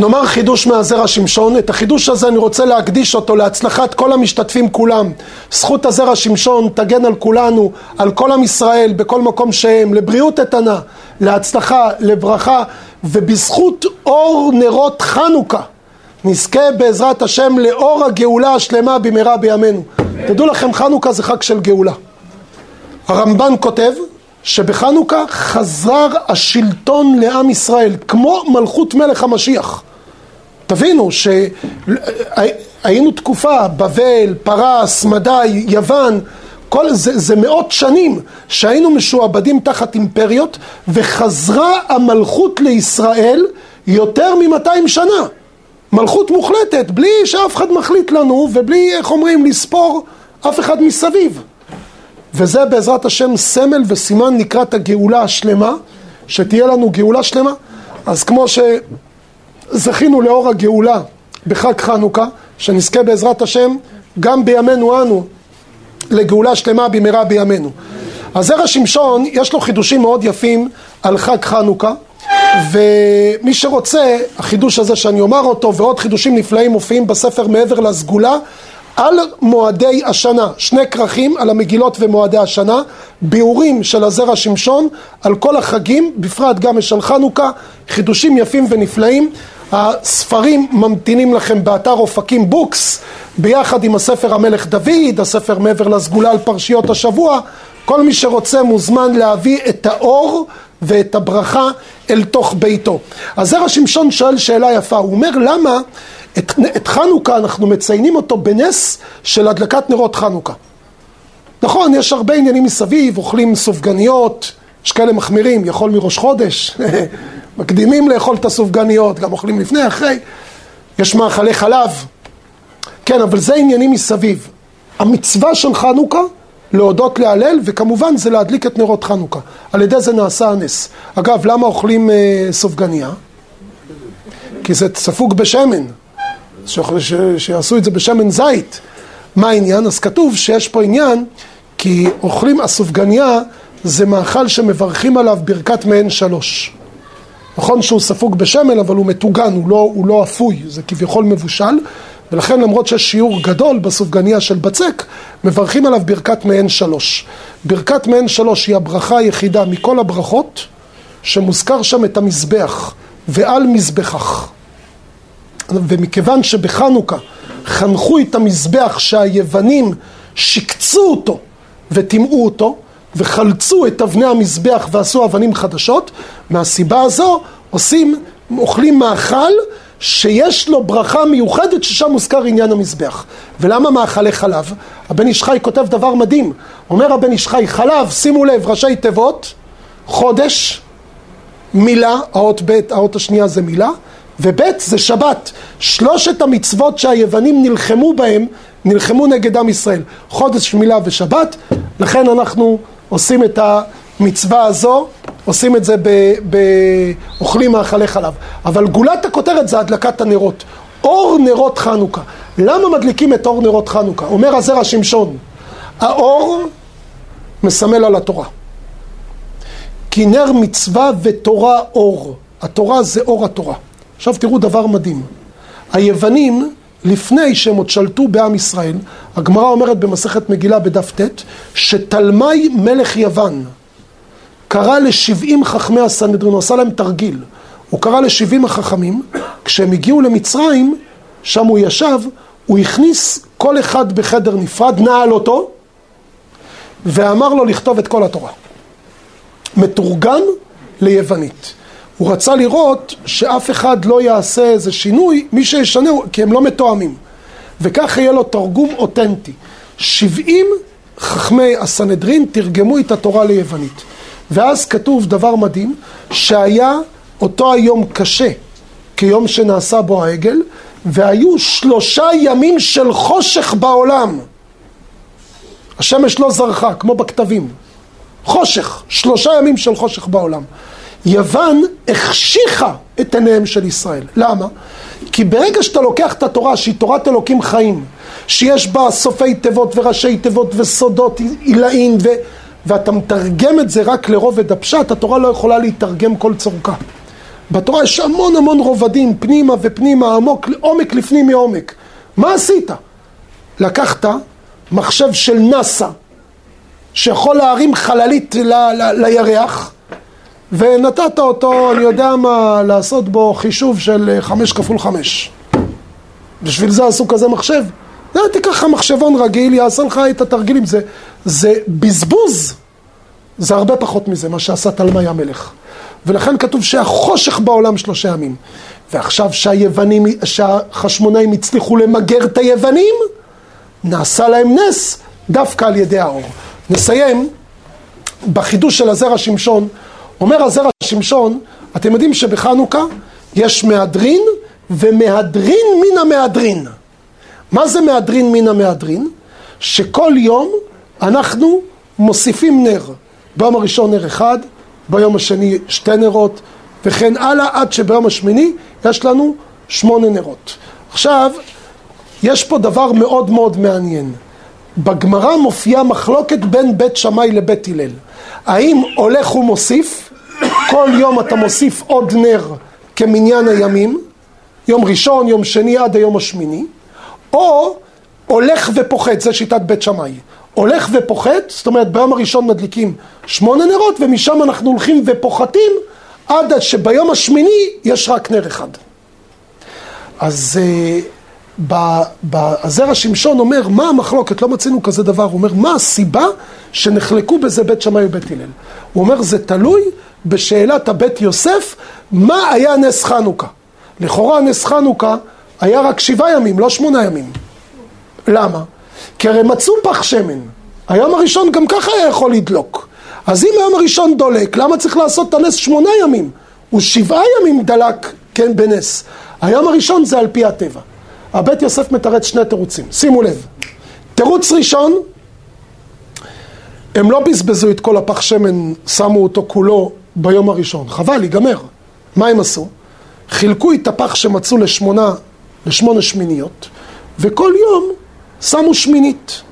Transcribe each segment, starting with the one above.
נאמר חידוש מהזרע שמשון, את החידוש הזה אני רוצה להקדיש אותו להצלחת כל המשתתפים כולם. זכות הזרע שמשון תגן על כולנו, על כל עם ישראל, בכל מקום שהם, לבריאות איתנה, להצלחה, לברכה, ובזכות אור נרות חנוכה נזכה בעזרת השם לאור הגאולה השלמה במהרה בימינו. תדעו לכם, חנוכה זה חג של גאולה. הרמב"ן כותב שבחנוכה חזר השלטון לעם ישראל, כמו מלכות מלך המשיח. תבינו שהיינו תקופה, בבל, פרס, מדי, יוון, כל זה, זה מאות שנים שהיינו משועבדים תחת אימפריות וחזרה המלכות לישראל יותר מ-200 שנה. מלכות מוחלטת, בלי שאף אחד מחליט לנו ובלי, איך אומרים, לספור אף אחד מסביב. וזה בעזרת השם סמל וסימן לקראת הגאולה השלמה, שתהיה לנו גאולה שלמה. אז כמו שזכינו לאור הגאולה בחג חנוכה, שנזכה בעזרת השם גם בימינו אנו לגאולה שלמה במהרה בימינו. אז זרע שמשון יש לו חידושים מאוד יפים על חג חנוכה ומי שרוצה, החידוש הזה שאני אומר אותו ועוד חידושים נפלאים מופיעים בספר מעבר לסגולה על מועדי השנה, שני כרכים על המגילות ומועדי השנה, ביאורים של הזרע שמשון על כל החגים, בפרט גם משל חנוכה, חידושים יפים ונפלאים. הספרים ממתינים לכם באתר אופקים בוקס, ביחד עם הספר המלך דוד, הספר מעבר לסגולה על פרשיות השבוע. כל מי שרוצה מוזמן להביא את האור ואת הברכה אל תוך ביתו. אז זרע שמשון שואל שאלה יפה, הוא אומר למה את, את חנוכה אנחנו מציינים אותו בנס של הדלקת נרות חנוכה. נכון, יש הרבה עניינים מסביב, אוכלים סופגניות, יש כאלה מחמירים, יכול מראש חודש, מקדימים לאכול את הסופגניות, גם אוכלים לפני, אחרי, יש מאכלי חלב, כן, אבל זה עניינים מסביב. המצווה של חנוכה, להודות להלל, וכמובן זה להדליק את נרות חנוכה. על ידי זה נעשה הנס. אגב, למה אוכלים אה, סופגניה? כי זה ספוג בשמן. ש... ש... שיעשו את זה בשמן זית. מה העניין? אז כתוב שיש פה עניין, כי אוכלים הסופגניה זה מאכל שמברכים עליו ברכת מעין שלוש. נכון שהוא ספוג בשמן, אבל הוא מטוגן, הוא לא, הוא לא אפוי, זה כביכול מבושל, ולכן למרות שיש שיעור גדול בסופגניה של בצק, מברכים עליו ברכת מעין שלוש. ברכת מעין שלוש היא הברכה היחידה מכל הברכות, שמוזכר שם את המזבח, ועל מזבחך. ומכיוון שבחנוכה חנכו את המזבח שהיוונים שיקצו אותו וטימאו אותו וחלצו את אבני המזבח ועשו אבנים חדשות, מהסיבה הזו עושים, אוכלים מאכל שיש לו ברכה מיוחדת ששם מוזכר עניין המזבח. ולמה מאכלי חלב? הבן איש חי כותב דבר מדהים. אומר הבן איש חי, חלב, שימו לב, ראשי תיבות, חודש, מילה, האות ב', האות השנייה זה מילה, וב' זה שבת. שלושת המצוות שהיוונים נלחמו בהם, נלחמו נגד עם ישראל. חודש, מילה ושבת, לכן אנחנו עושים את המצווה הזו, עושים את זה באוכלים מאכלי חלב. אבל גולת הכותרת זה הדלקת הנרות. אור נרות חנוכה. למה מדליקים את אור נרות חנוכה? אומר הזרע שמשון, האור מסמל על התורה. כי נר מצווה ותורה אור. התורה זה אור התורה. עכשיו תראו דבר מדהים. היוונים, לפני שהם עוד שלטו בעם ישראל, הגמרא אומרת במסכת מגילה בדף ט', שתלמי מלך יוון קרא לשבעים חכמי הסנהדרין, הוא עשה להם תרגיל. הוא קרא לשבעים החכמים, כשהם הגיעו למצרים, שם הוא ישב, הוא הכניס כל אחד בחדר נפרד, נעל אותו, ואמר לו לכתוב את כל התורה. מתורגן ליוונית. הוא רצה לראות שאף אחד לא יעשה איזה שינוי, מי שישנה, כי הם לא מתואמים. וכך יהיה לו תרגום אותנטי. שבעים חכמי הסנהדרין תרגמו את התורה ליוונית. ואז כתוב דבר מדהים, שהיה אותו היום קשה כיום שנעשה בו העגל, והיו שלושה ימים של חושך בעולם. השמש לא זרחה, כמו בכתבים. חושך, שלושה ימים של חושך בעולם. יוון החשיכה את עיניהם של ישראל. למה? כי ברגע שאתה לוקח את התורה שהיא תורת אלוקים חיים, שיש בה סופי תיבות וראשי תיבות וסודות עילאין ו... ואתה מתרגם את זה רק לרובד הפשט, התורה לא יכולה להתרגם כל צורכה. בתורה יש המון המון רובדים, פנימה ופנימה, עמוק, עומק לפנים מעומק. מה עשית? לקחת מחשב של נאסא, שיכול להרים חללית ל- ל- לירח, ונתת אותו, אני יודע מה, לעשות בו חישוב של חמש כפול חמש. בשביל זה עשו כזה מחשב. זה תיקח לך מחשבון רגיל, יעשה לך את התרגילים. זה, זה בזבוז. זה הרבה פחות מזה, מה שעשה תלמי המלך. ולכן כתוב שהחושך בעולם שלושה ימים. ועכשיו שהיוונים, שהחשמונאים הצליחו למגר את היוונים, נעשה להם נס דווקא על ידי האור. נסיים בחידוש של הזרע שמשון. אומר הזרע שמשון, אתם יודעים שבחנוכה יש מהדרין ומהדרין מן המהדרין. מה זה מהדרין מן המהדרין? שכל יום אנחנו מוסיפים נר. ביום הראשון נר אחד, ביום השני שתי נרות, וכן הלאה, עד שביום השמיני יש לנו שמונה נרות. עכשיו, יש פה דבר מאוד מאוד מעניין. בגמרא מופיעה מחלוקת בין בית שמאי לבית הלל. האם הולך ומוסיף, כל יום אתה מוסיף עוד נר כמניין הימים, יום ראשון, יום שני עד היום השמיני, או הולך ופוחת, זה שיטת בית שמאי. הולך ופוחת, זאת אומרת ביום הראשון מדליקים שמונה נרות ומשם אנחנו הולכים ופוחתים עד שביום השמיני יש רק נר אחד. אז uh, הזרע שמשון אומר, מה המחלוקת? לא מצינו כזה דבר. הוא אומר, מה הסיבה שנחלקו בזה בית שמאי ובית הלל? הוא אומר, זה תלוי בשאלת הבית יוסף, מה היה נס חנוכה. לכאורה נס חנוכה היה רק שבעה ימים, לא שמונה ימים. למה? כי הרי מצאו פח שמן. היום הראשון גם ככה היה יכול לדלוק. אז אם היום הראשון דולק, למה צריך לעשות את הנס שמונה ימים? הוא שבעה ימים דלק, כן, בנס. היום הראשון זה על פי הטבע. הבית יוסף מתרץ שני תירוצים. שימו לב. תירוץ ראשון, הם לא בזבזו את כל הפח שמן, שמו אותו כולו ביום הראשון. חבל, ייגמר. מה הם עשו? חילקו את הפח שמצאו לשמונה, לשמונה שמיניות, וכל יום שמו שמינית.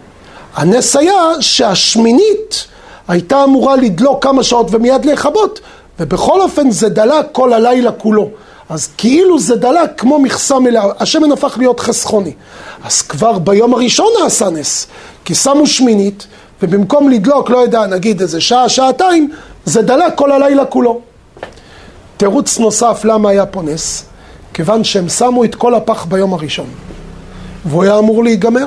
הנס היה שהשמינית הייתה אמורה לדלוק כמה שעות ומיד לכבות, ובכל אופן זה דלק כל הלילה כולו. אז כאילו זה דלק כמו מכסה מלאה, השמן הפך להיות חסכוני. אז כבר ביום הראשון נעשה נס, כי שמו שמינית, ובמקום לדלוק, לא יודע, נגיד איזה שעה, שעתיים, זה דלק כל הלילה כולו. תירוץ נוסף למה היה פה נס, כיוון שהם שמו את כל הפח ביום הראשון. והוא היה אמור להיגמר,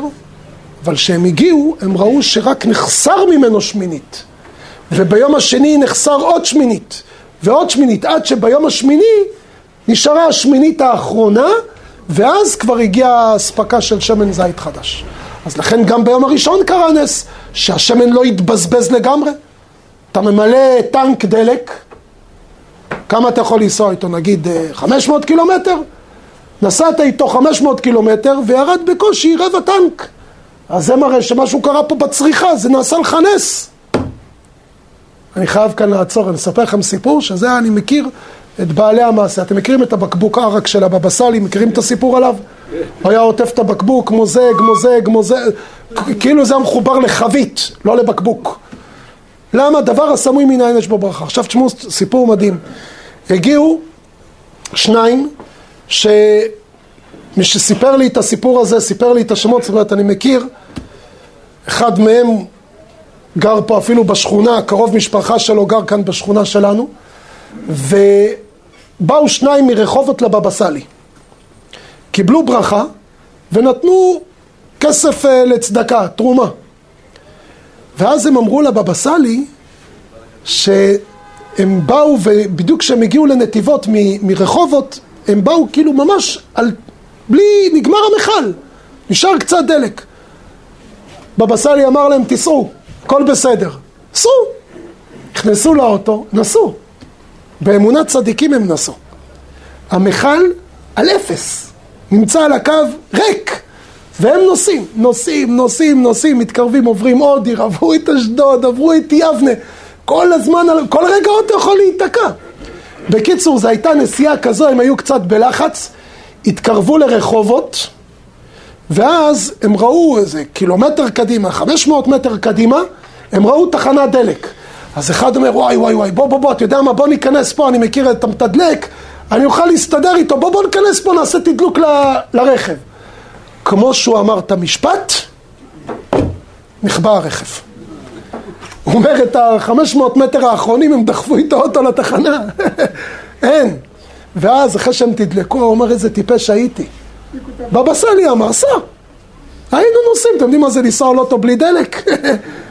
אבל כשהם הגיעו, הם ראו שרק נחסר ממנו שמינית. וביום השני נחסר עוד שמינית, ועוד שמינית, עד שביום השמיני נשארה השמינית האחרונה, ואז כבר הגיעה אספקה של שמן זית חדש. אז לכן גם ביום הראשון קרה נס, שהשמן לא יתבזבז לגמרי. אתה ממלא טנק דלק, כמה אתה יכול לנסוע איתו? נגיד 500 קילומטר? נסעת איתו 500 קילומטר וירד בקושי רבע טנק. אז זה מראה שמשהו קרה פה בצריכה, זה נעשה לך נס. אני חייב כאן לעצור, אני אספר לכם סיפור שזה אני מכיר את בעלי המעשה. אתם מכירים את הבקבוק ערק של הבבא סאלי? מכירים את הסיפור עליו? הוא היה עוטף את הבקבוק, מוזג, מוזג, מוזג, כאילו זה היה מחובר לחבית, לא לבקבוק. למה? דבר הסמוי מן העין יש בו ברכה. עכשיו תשמעו סיפור מדהים. הגיעו שניים שמי שסיפר לי את הסיפור הזה, סיפר לי את השמות, זאת אומרת אני מכיר, אחד מהם גר פה אפילו בשכונה, קרוב משפחה שלו גר כאן בשכונה שלנו, ובאו שניים מרחובות לבבא סאלי. קיבלו ברכה ונתנו כסף אה, לצדקה, תרומה. ואז הם אמרו לבבא סאלי שהם באו ובדיוק כשהם הגיעו לנתיבות מ- מרחובות הם באו כאילו ממש על... בלי... נגמר המכל, נשאר קצת דלק. בבא סאלי אמר להם תיסעו, הכל בסדר. סעו. נכנסו לאוטו, נסעו. באמונת צדיקים הם נסעו. המכל על אפס, נמצא על הקו ריק. והם נוסעים, נוסעים, נוסעים, נוסעים, מתקרבים, עוברים עוד עיר, עברו את אשדוד, עברו את יבנה, כל הזמן, כל רגע עוד יכול להיתקע. בקיצור, זו הייתה נסיעה כזו, הם היו קצת בלחץ, התקרבו לרחובות, ואז הם ראו איזה קילומטר קדימה, 500 מטר קדימה, הם ראו תחנת דלק. אז אחד אומר, וואי וואי וואי, בוא בוא בוא, אתה יודע מה, בוא ניכנס פה, אני מכיר את המתדלק, אני אוכל להסתדר איתו, בוא בוא ניכנס פה, נעשה תדלוק ל, לרכב. כמו שהוא אמר את המשפט, נכבה הרכב. הוא אומר, את ה-500 מטר האחרונים הם דחפו איתו אוטו לתחנה. אין. ואז אחרי שהם תדלקו, הוא אומר, איזה טיפש הייתי. בבא סאלי אמר, סע. היינו נוסעים, אתם יודעים מה זה לנסוע על אוטו בלי דלק?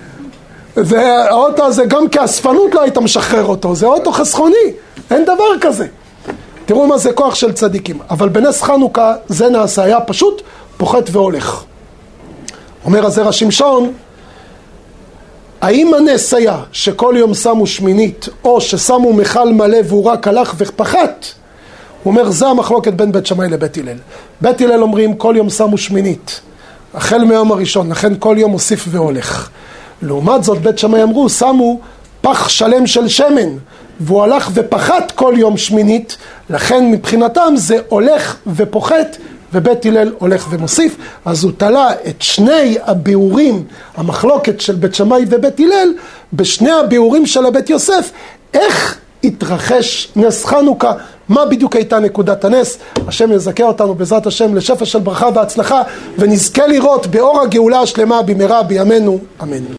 והאוטו הזה, גם כאספנות לא היית משחרר אותו, זה אוטו חסכוני, אין דבר כזה. תראו מה זה כוח של צדיקים. אבל בנס חנוכה זה נעשה, היה פשוט פוחת והולך. אומר הזרע שמשון, האם הנס היה שכל יום שמו שמינית, או ששמו מכל מלא והוא רק הלך ופחת? הוא אומר, זה המחלוקת בין בית שמאי לבית הלל. בית הלל אומרים, כל יום שמו שמינית, החל מהיום הראשון, לכן כל יום מוסיף והולך. לעומת זאת, בית שמאי אמרו, שמו פח שלם של שמן, והוא הלך ופחת כל יום שמינית, לכן מבחינתם זה הולך ופוחת ובית הלל הולך ומוסיף, אז הוא תלה את שני הביאורים, המחלוקת של בית שמאי ובית הלל, בשני הביאורים של הבית יוסף, איך התרחש נס חנוכה, מה בדיוק הייתה נקודת הנס, השם יזכה אותנו בעזרת השם לשפע של ברכה והצלחה, ונזכה לראות באור הגאולה השלמה במהרה בימינו, אמן.